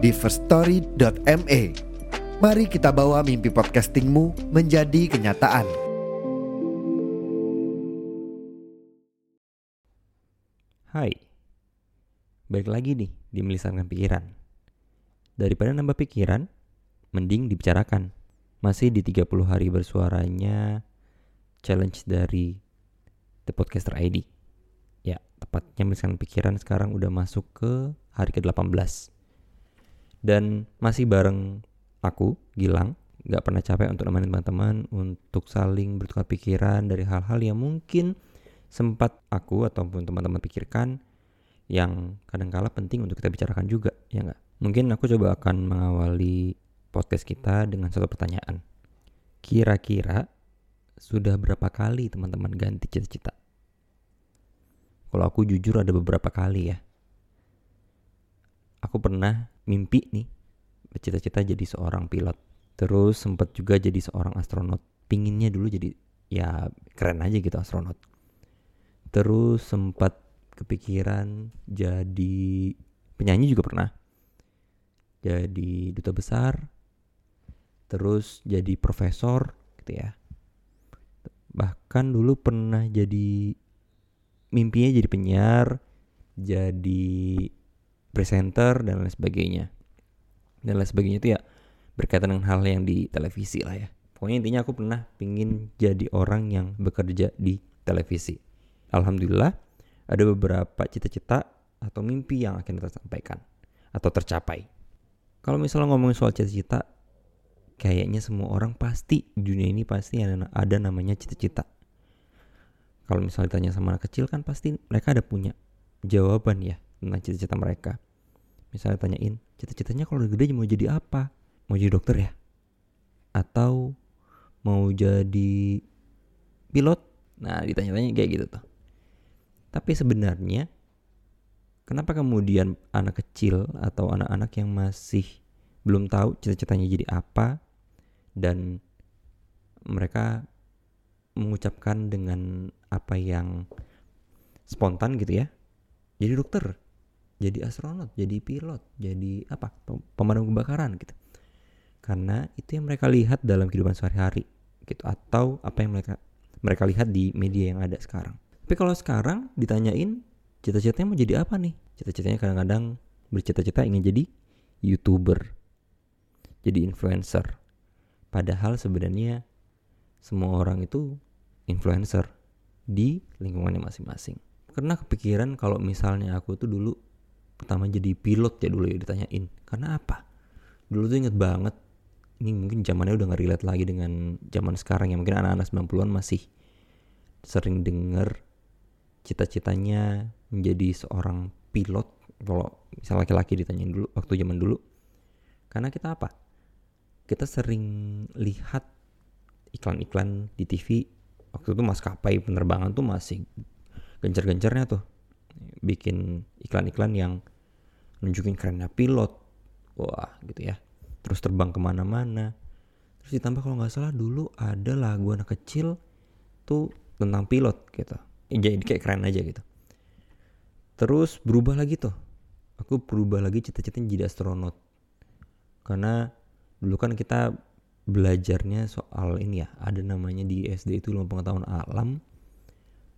di firststory.me. Mari kita bawa mimpi podcastingmu menjadi kenyataan. Hai, balik lagi nih di melisankan pikiran. Daripada nambah pikiran, mending dibicarakan. Masih di 30 hari bersuaranya challenge dari The Podcaster ID. Ya, tepatnya melisankan pikiran sekarang udah masuk ke hari ke-18. Dan masih bareng aku, Gilang, gak pernah capek untuk nemenin teman-teman untuk saling bertukar pikiran dari hal-hal yang mungkin sempat aku ataupun teman-teman pikirkan yang kadangkala penting untuk kita bicarakan juga, ya nggak? Mungkin aku coba akan mengawali podcast kita dengan satu pertanyaan. Kira-kira sudah berapa kali teman-teman ganti cita-cita? Kalau aku jujur ada beberapa kali ya. Aku pernah mimpi nih bercita-cita jadi seorang pilot. Terus sempat juga jadi seorang astronot. Pinginnya dulu jadi ya keren aja gitu astronot. Terus sempat kepikiran jadi penyanyi juga pernah. Jadi duta besar. Terus jadi profesor gitu ya. Bahkan dulu pernah jadi mimpinya jadi penyiar, jadi presenter dan lain sebagainya. Dan lain sebagainya itu ya berkaitan dengan hal yang di televisi lah ya. Pokoknya intinya aku pernah pingin jadi orang yang bekerja di televisi. Alhamdulillah ada beberapa cita-cita atau mimpi yang akan kita sampaikan atau tercapai. Kalau misalnya ngomongin soal cita-cita, kayaknya semua orang pasti di dunia ini pasti ada, ada namanya cita-cita. Kalau misalnya ditanya sama anak kecil kan pasti mereka ada punya jawaban ya tentang cita-cita mereka. Misalnya tanyain, cita-citanya kalau udah gede mau jadi apa? Mau jadi dokter ya? Atau mau jadi pilot? Nah ditanya-tanya kayak gitu tuh. Tapi sebenarnya kenapa kemudian anak kecil atau anak-anak yang masih belum tahu cita-citanya jadi apa dan mereka mengucapkan dengan apa yang spontan gitu ya. Jadi dokter, jadi astronot, jadi pilot, jadi apa? Pemadam kebakaran gitu. Karena itu yang mereka lihat dalam kehidupan sehari-hari gitu atau apa yang mereka mereka lihat di media yang ada sekarang. Tapi kalau sekarang ditanyain cita-citanya mau jadi apa nih? Cita-citanya kadang-kadang bercita-cita ingin jadi YouTuber. Jadi influencer. Padahal sebenarnya semua orang itu influencer di lingkungannya masing-masing. Karena kepikiran kalau misalnya aku tuh dulu pertama jadi pilot ya dulu ya ditanyain. Karena apa? Dulu tuh inget banget ini mungkin zamannya udah gak relate lagi dengan zaman sekarang ya mungkin anak-anak 90-an masih sering denger cita-citanya menjadi seorang pilot kalau misal laki-laki ditanyain dulu waktu zaman dulu karena kita apa kita sering lihat iklan-iklan di TV waktu itu maskapai penerbangan tuh masih gencar-gencarnya tuh bikin iklan-iklan yang nunjukin kerennya pilot. Wah gitu ya. Terus terbang ke mana-mana. Terus ditambah kalau nggak salah dulu ada lagu anak kecil tuh tentang pilot gitu. Jadi kayak keren aja gitu. Terus berubah lagi tuh. Aku berubah lagi cita-citanya jadi astronot. Karena dulu kan kita belajarnya soal ini ya ada namanya di SD itu ilmu pengetahuan alam.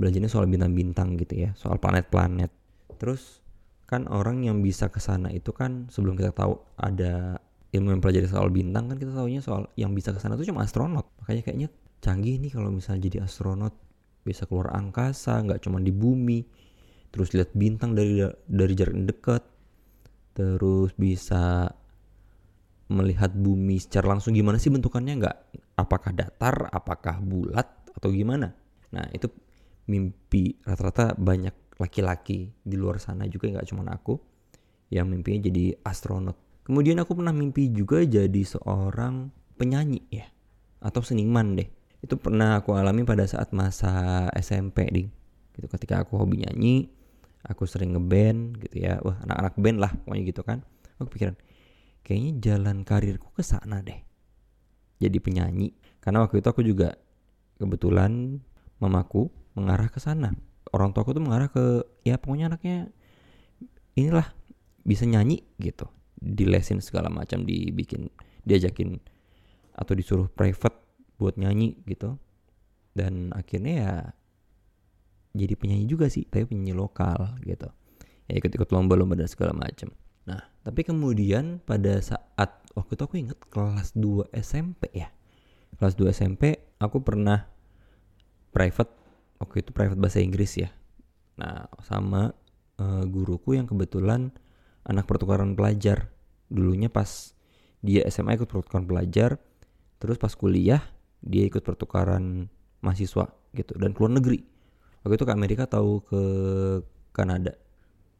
Belajarnya soal bintang-bintang gitu ya soal planet-planet. Terus kan orang yang bisa ke sana itu kan sebelum kita tahu ada ilmu yang pelajari soal bintang kan kita tahunya soal yang bisa ke sana itu cuma astronot. Makanya kayaknya canggih nih kalau misalnya jadi astronot. Bisa keluar angkasa nggak cuma di bumi. Terus lihat bintang dari dari jarak dekat. Terus bisa melihat bumi secara langsung gimana sih bentukannya nggak? Apakah datar apakah bulat atau gimana? Nah itu mimpi rata-rata banyak laki-laki di luar sana juga nggak cuma aku yang mimpinya jadi astronot. Kemudian aku pernah mimpi juga jadi seorang penyanyi ya atau seniman deh. Itu pernah aku alami pada saat masa SMP ding. Gitu ketika aku hobi nyanyi aku sering ngeband gitu ya. Wah anak-anak band lah pokoknya gitu kan. Aku pikiran kayaknya jalan karirku ke sana deh jadi penyanyi. Karena waktu itu aku juga kebetulan mamaku mengarah ke sana orang tuaku tuh mengarah ke ya pokoknya anaknya inilah bisa nyanyi gitu. Dilesin segala macam dibikin diajakin atau disuruh private buat nyanyi gitu. Dan akhirnya ya jadi penyanyi juga sih tapi penyanyi lokal gitu. Ya ikut-ikut lomba-lomba dan segala macam. Nah tapi kemudian pada saat waktu itu aku inget kelas 2 SMP ya. Kelas 2 SMP aku pernah private waktu itu private bahasa Inggris ya. Nah sama uh, guruku yang kebetulan anak pertukaran pelajar. Dulunya pas dia SMA ikut pertukaran pelajar terus pas kuliah dia ikut pertukaran mahasiswa gitu dan keluar negeri. Waktu itu ke Amerika tahu ke Kanada.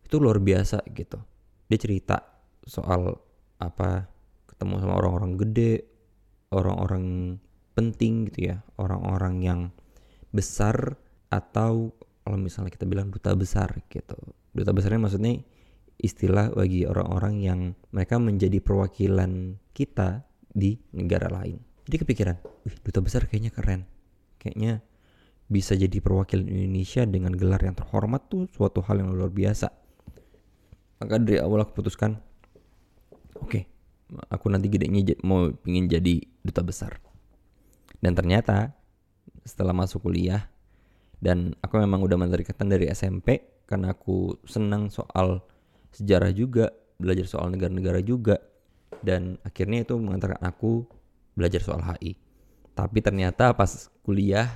Itu luar biasa gitu. Dia cerita soal apa ketemu sama orang-orang gede orang-orang penting gitu ya orang-orang yang besar atau kalau misalnya kita bilang duta besar gitu. Duta besarnya maksudnya istilah bagi orang-orang yang mereka menjadi perwakilan kita di negara lain. Jadi kepikiran wih duta besar kayaknya keren. Kayaknya bisa jadi perwakilan Indonesia dengan gelar yang terhormat tuh suatu hal yang luar biasa. Maka dari awal aku putuskan oke okay, aku nanti gedenya mau ingin jadi duta besar. Dan ternyata setelah masuk kuliah dan aku memang udah menarikatan dari SMP karena aku senang soal sejarah juga belajar soal negara-negara juga dan akhirnya itu mengantarkan aku belajar soal HI. Tapi ternyata pas kuliah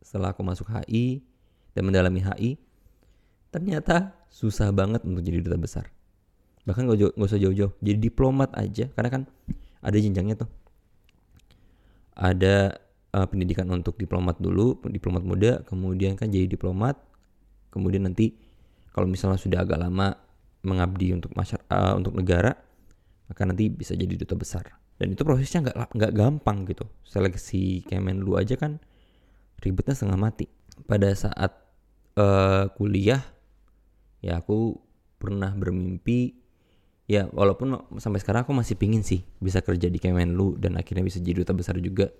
setelah aku masuk HI dan mendalami HI, ternyata susah banget untuk jadi duta besar. Bahkan gak usah jauh-jauh, jadi diplomat aja, karena kan ada jenjangnya tuh. Ada uh, pendidikan untuk diplomat dulu, diplomat muda, kemudian kan jadi diplomat, kemudian nanti kalau misalnya sudah agak lama mengabdi untuk masyarakat, uh, untuk negara, maka nanti bisa jadi duta besar. Dan itu prosesnya nggak nggak gampang gitu. Seleksi Kemenlu aja kan ribetnya setengah mati. Pada saat uh, kuliah ya aku pernah bermimpi ya walaupun sampai sekarang aku masih pingin sih bisa kerja di Kemenlu dan akhirnya bisa jadi duta besar juga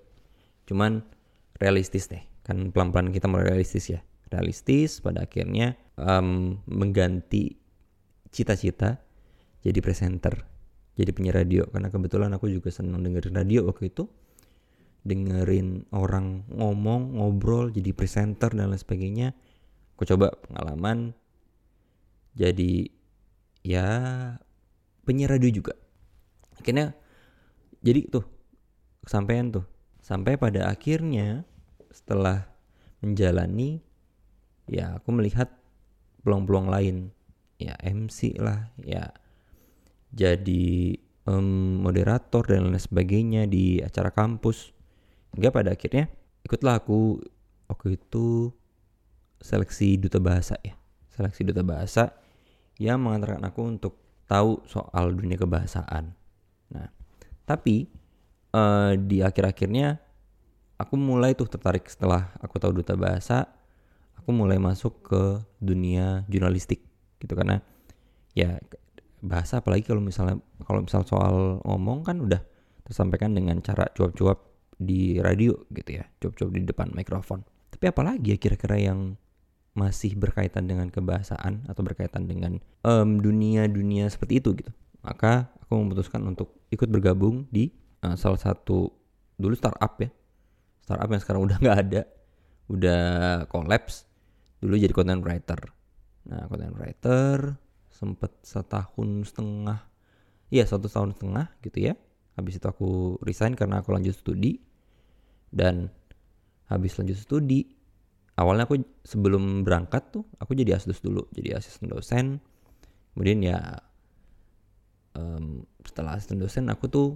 cuman realistis deh kan pelan-pelan kita mulai realistis ya. Realistis pada akhirnya um, mengganti cita-cita jadi presenter jadi penyiar radio. Karena kebetulan aku juga senang dengerin radio waktu itu. Dengerin orang ngomong ngobrol jadi presenter dan lain sebagainya. Aku coba pengalaman jadi ya penyiar radio juga. Akhirnya jadi tuh kesampaian tuh sampai pada akhirnya setelah menjalani ya aku melihat peluang-peluang lain. Ya MC lah ya. Jadi um, moderator dan lain sebagainya di acara kampus. Hingga pada akhirnya ikutlah aku waktu itu seleksi duta bahasa ya. Seleksi duta bahasa yang mengantarkan aku untuk tahu soal dunia kebahasaan. Nah tapi uh, di akhir-akhirnya aku mulai tuh tertarik setelah aku tahu duta bahasa aku mulai masuk ke dunia jurnalistik gitu. Karena ya bahasa apalagi kalau misalnya kalau misal soal ngomong kan udah tersampaikan dengan cara cuap-cuap di radio gitu ya cuap-cuap di depan mikrofon. Tapi apalagi ya kira-kira yang masih berkaitan dengan kebahasaan atau berkaitan dengan um, dunia-dunia seperti itu gitu. Maka aku memutuskan untuk ikut bergabung di uh, salah satu dulu startup ya. Startup yang sekarang udah nggak ada. Udah collapse. Dulu jadi content writer. Nah content writer sempet setahun setengah. Iya satu tahun setengah gitu ya. Habis itu aku resign karena aku lanjut studi. Dan habis lanjut studi awalnya aku sebelum berangkat tuh aku jadi asdos dulu. Jadi asisten dosen. Kemudian ya um, setelah asisten dosen aku tuh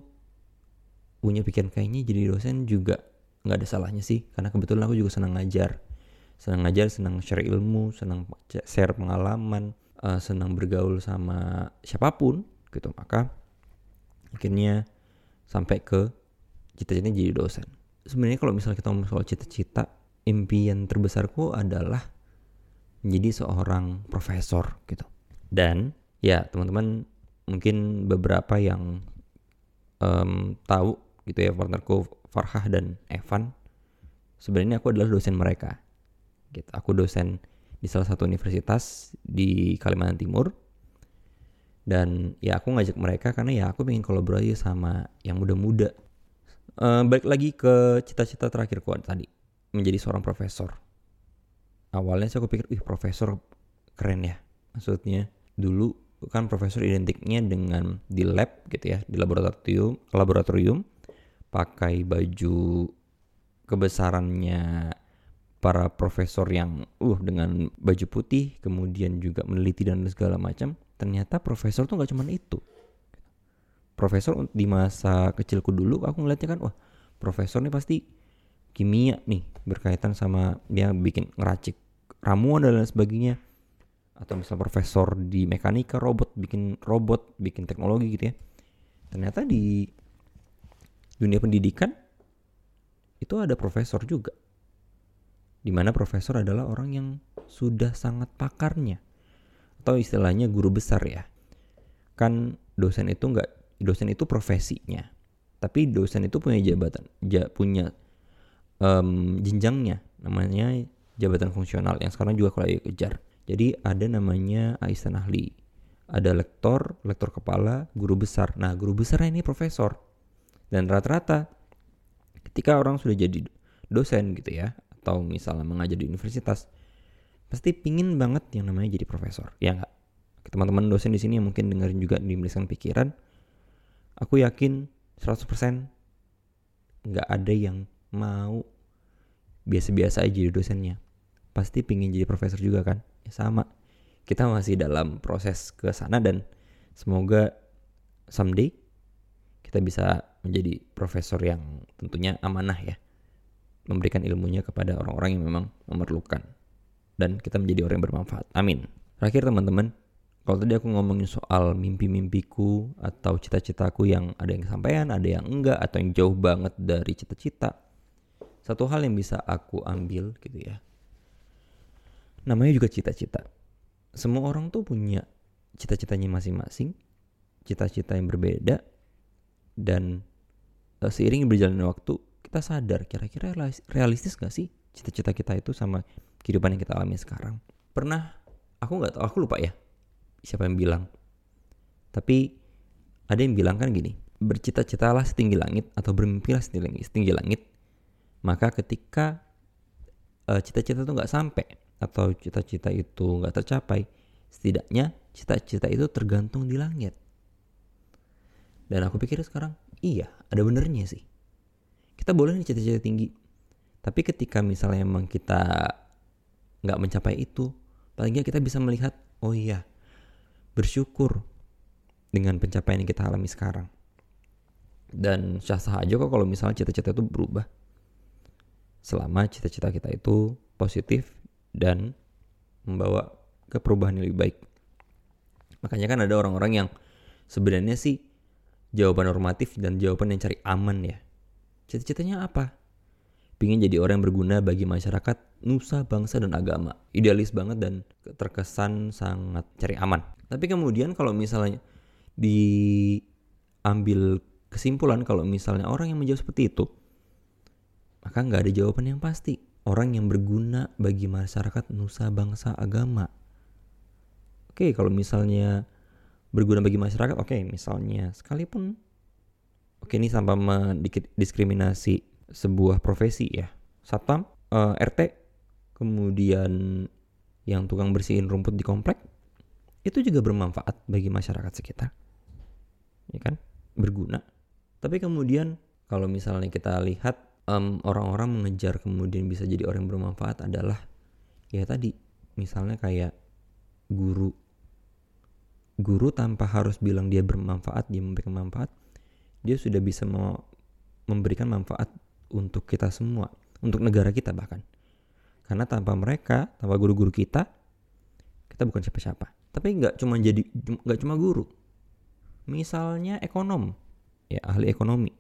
punya pikiran kayaknya jadi dosen juga nggak ada salahnya sih. Karena kebetulan aku juga senang ngajar. Senang ngajar senang share ilmu senang share pengalaman uh, senang bergaul sama siapa pun gitu. Maka akhirnya sampai ke cita-citanya jadi dosen. Sebenarnya kalau misalnya kita ngomong soal cita-cita impian terbesarku adalah menjadi seorang profesor gitu. Dan ya teman-teman mungkin beberapa yang um, tahu gitu ya partnerku Farhah dan Evan. Sebenarnya aku adalah dosen mereka. Gitu aku dosen di salah satu universitas di Kalimantan Timur. Dan ya aku ngajak mereka karena ya aku pengen kolaborasi sama yang muda-muda. Uh, balik lagi ke cita-cita terakhirku tadi menjadi seorang profesor. Awalnya sih aku pikir ih profesor keren ya. Maksudnya dulu kan profesor identiknya dengan di lab gitu ya di laboratorium laboratorium pakai baju kebesarannya para profesor yang uh dengan baju putih kemudian juga meneliti dan segala macam ternyata profesor tuh nggak cuma itu. Profesor di masa kecilku dulu aku ngeliatnya kan wah profesor nih pasti kimia nih berkaitan sama dia bikin ngeracik ramuan dan lain sebagainya. Atau misal profesor di mekanika robot bikin robot bikin teknologi gitu ya. Ternyata di dunia pendidikan itu ada profesor juga. Di mana profesor adalah orang yang sudah sangat pakarnya. Atau istilahnya guru besar ya. Kan dosen itu enggak dosen itu profesinya. Tapi dosen itu punya jabatan ja, punya um, jenjangnya. Namanya jabatan fungsional yang sekarang juga kalau kejar. Jadi ada namanya asisten ahli. Ada lektor lektor kepala guru besar. Nah guru besar ini profesor dan rata-rata ketika orang sudah jadi dosen gitu ya atau misalnya mengajar di universitas pasti pingin banget yang namanya jadi profesor. Ya nggak? Teman-teman dosen di sini yang mungkin dengerin juga dimiliki pikiran aku yakin 100% nggak ada yang mau biasa-biasa aja jadi dosennya. Pasti pingin jadi profesor juga kan? Ya sama. Kita masih dalam proses ke sana dan semoga someday kita bisa menjadi profesor yang tentunya amanah ya memberikan ilmunya kepada orang-orang yang memang memerlukan dan kita menjadi orang yang bermanfaat. Amin. Terakhir teman-teman, kalau tadi aku ngomongin soal mimpi-mimpiku atau cita-citaku yang ada yang kesampaian, ada yang enggak atau yang jauh banget dari cita-cita. Satu hal yang bisa aku ambil gitu ya. Namanya juga cita-cita. Semua orang tuh punya cita-citanya masing-masing, cita-cita yang berbeda dan seiring berjalannya waktu kita sadar kira-kira realistis gak sih cita-cita kita itu sama kehidupan yang kita alami sekarang. Pernah, aku nggak tahu, aku lupa ya siapa yang bilang. Tapi ada yang bilang kan gini, bercita-citalah setinggi langit atau bermimpilah setinggi langit. Setinggi langit. Maka ketika uh, cita-cita itu nggak sampai atau cita-cita itu nggak tercapai, setidaknya cita-cita itu tergantung di langit. Dan aku pikir sekarang, iya, ada benernya sih. Kita boleh nih cita-cita tinggi. Tapi ketika misalnya emang kita nggak mencapai itu paling nggak kita bisa melihat oh iya bersyukur dengan pencapaian yang kita alami sekarang. Dan sah-sah aja kok kalau misalnya cita-cita itu berubah. Selama cita-cita kita itu positif dan membawa ke perubahan yang lebih baik. Makanya kan ada orang-orang yang sebenarnya sih jawaban normatif dan jawaban yang cari aman ya Cita-citanya apa? Pingin jadi orang yang berguna bagi masyarakat, nusa, bangsa, dan agama. Idealis banget dan terkesan sangat cari aman. Tapi kemudian kalau misalnya diambil kesimpulan kalau misalnya orang yang menjawab seperti itu, maka nggak ada jawaban yang pasti. Orang yang berguna bagi masyarakat, nusa, bangsa, agama. Oke, kalau misalnya berguna bagi masyarakat, oke, misalnya sekalipun Oke ini tanpa mendiskriminasi sebuah profesi ya. Satpam, uh, eh, RT, kemudian yang tukang bersihin rumput di komplek, itu juga bermanfaat bagi masyarakat sekitar. Ya kan? Berguna. Tapi kemudian kalau misalnya kita lihat orang orang-orang mengejar kemudian bisa jadi orang yang bermanfaat adalah ya tadi misalnya kayak guru guru tanpa harus bilang dia bermanfaat dia memberikan manfaat dia sudah bisa memberikan manfaat untuk kita semua, untuk negara kita bahkan. Karena tanpa mereka, tanpa guru-guru kita, kita bukan siapa-siapa. Tapi nggak cuma jadi nggak cuma guru. Misalnya ekonom, ya ahli ekonomi.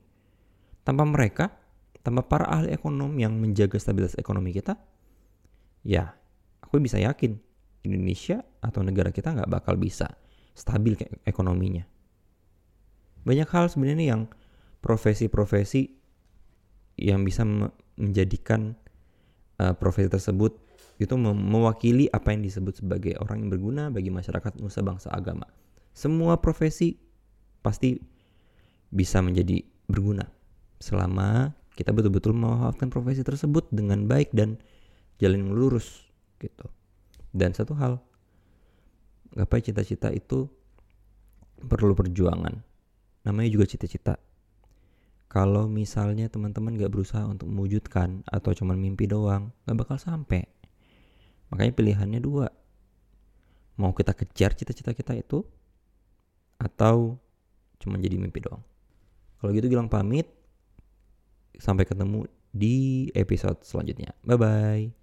Tanpa mereka, tanpa para ahli ekonomi yang menjaga stabilitas ekonomi kita, ya aku bisa yakin Indonesia atau negara kita nggak bakal bisa stabil ekonominya. Banyak hal sebenarnya yang profesi-profesi yang bisa menjadikan uh, profesi tersebut itu mewakili apa yang disebut sebagai orang yang berguna bagi masyarakat nusa bangsa agama. Semua profesi pasti bisa menjadi berguna selama kita betul-betul memanfaatkan profesi tersebut dengan baik dan jalan yang lurus gitu. Dan satu hal, gapai cita-cita itu perlu perjuangan. Namanya juga cita-cita. Kalau misalnya teman-teman gak berusaha untuk mewujudkan atau cuma mimpi doang, gak bakal sampai. Makanya pilihannya dua. Mau kita kejar cita-cita kita itu atau cuma jadi mimpi doang. Kalau gitu bilang pamit. Sampai ketemu di episode selanjutnya. Bye bye.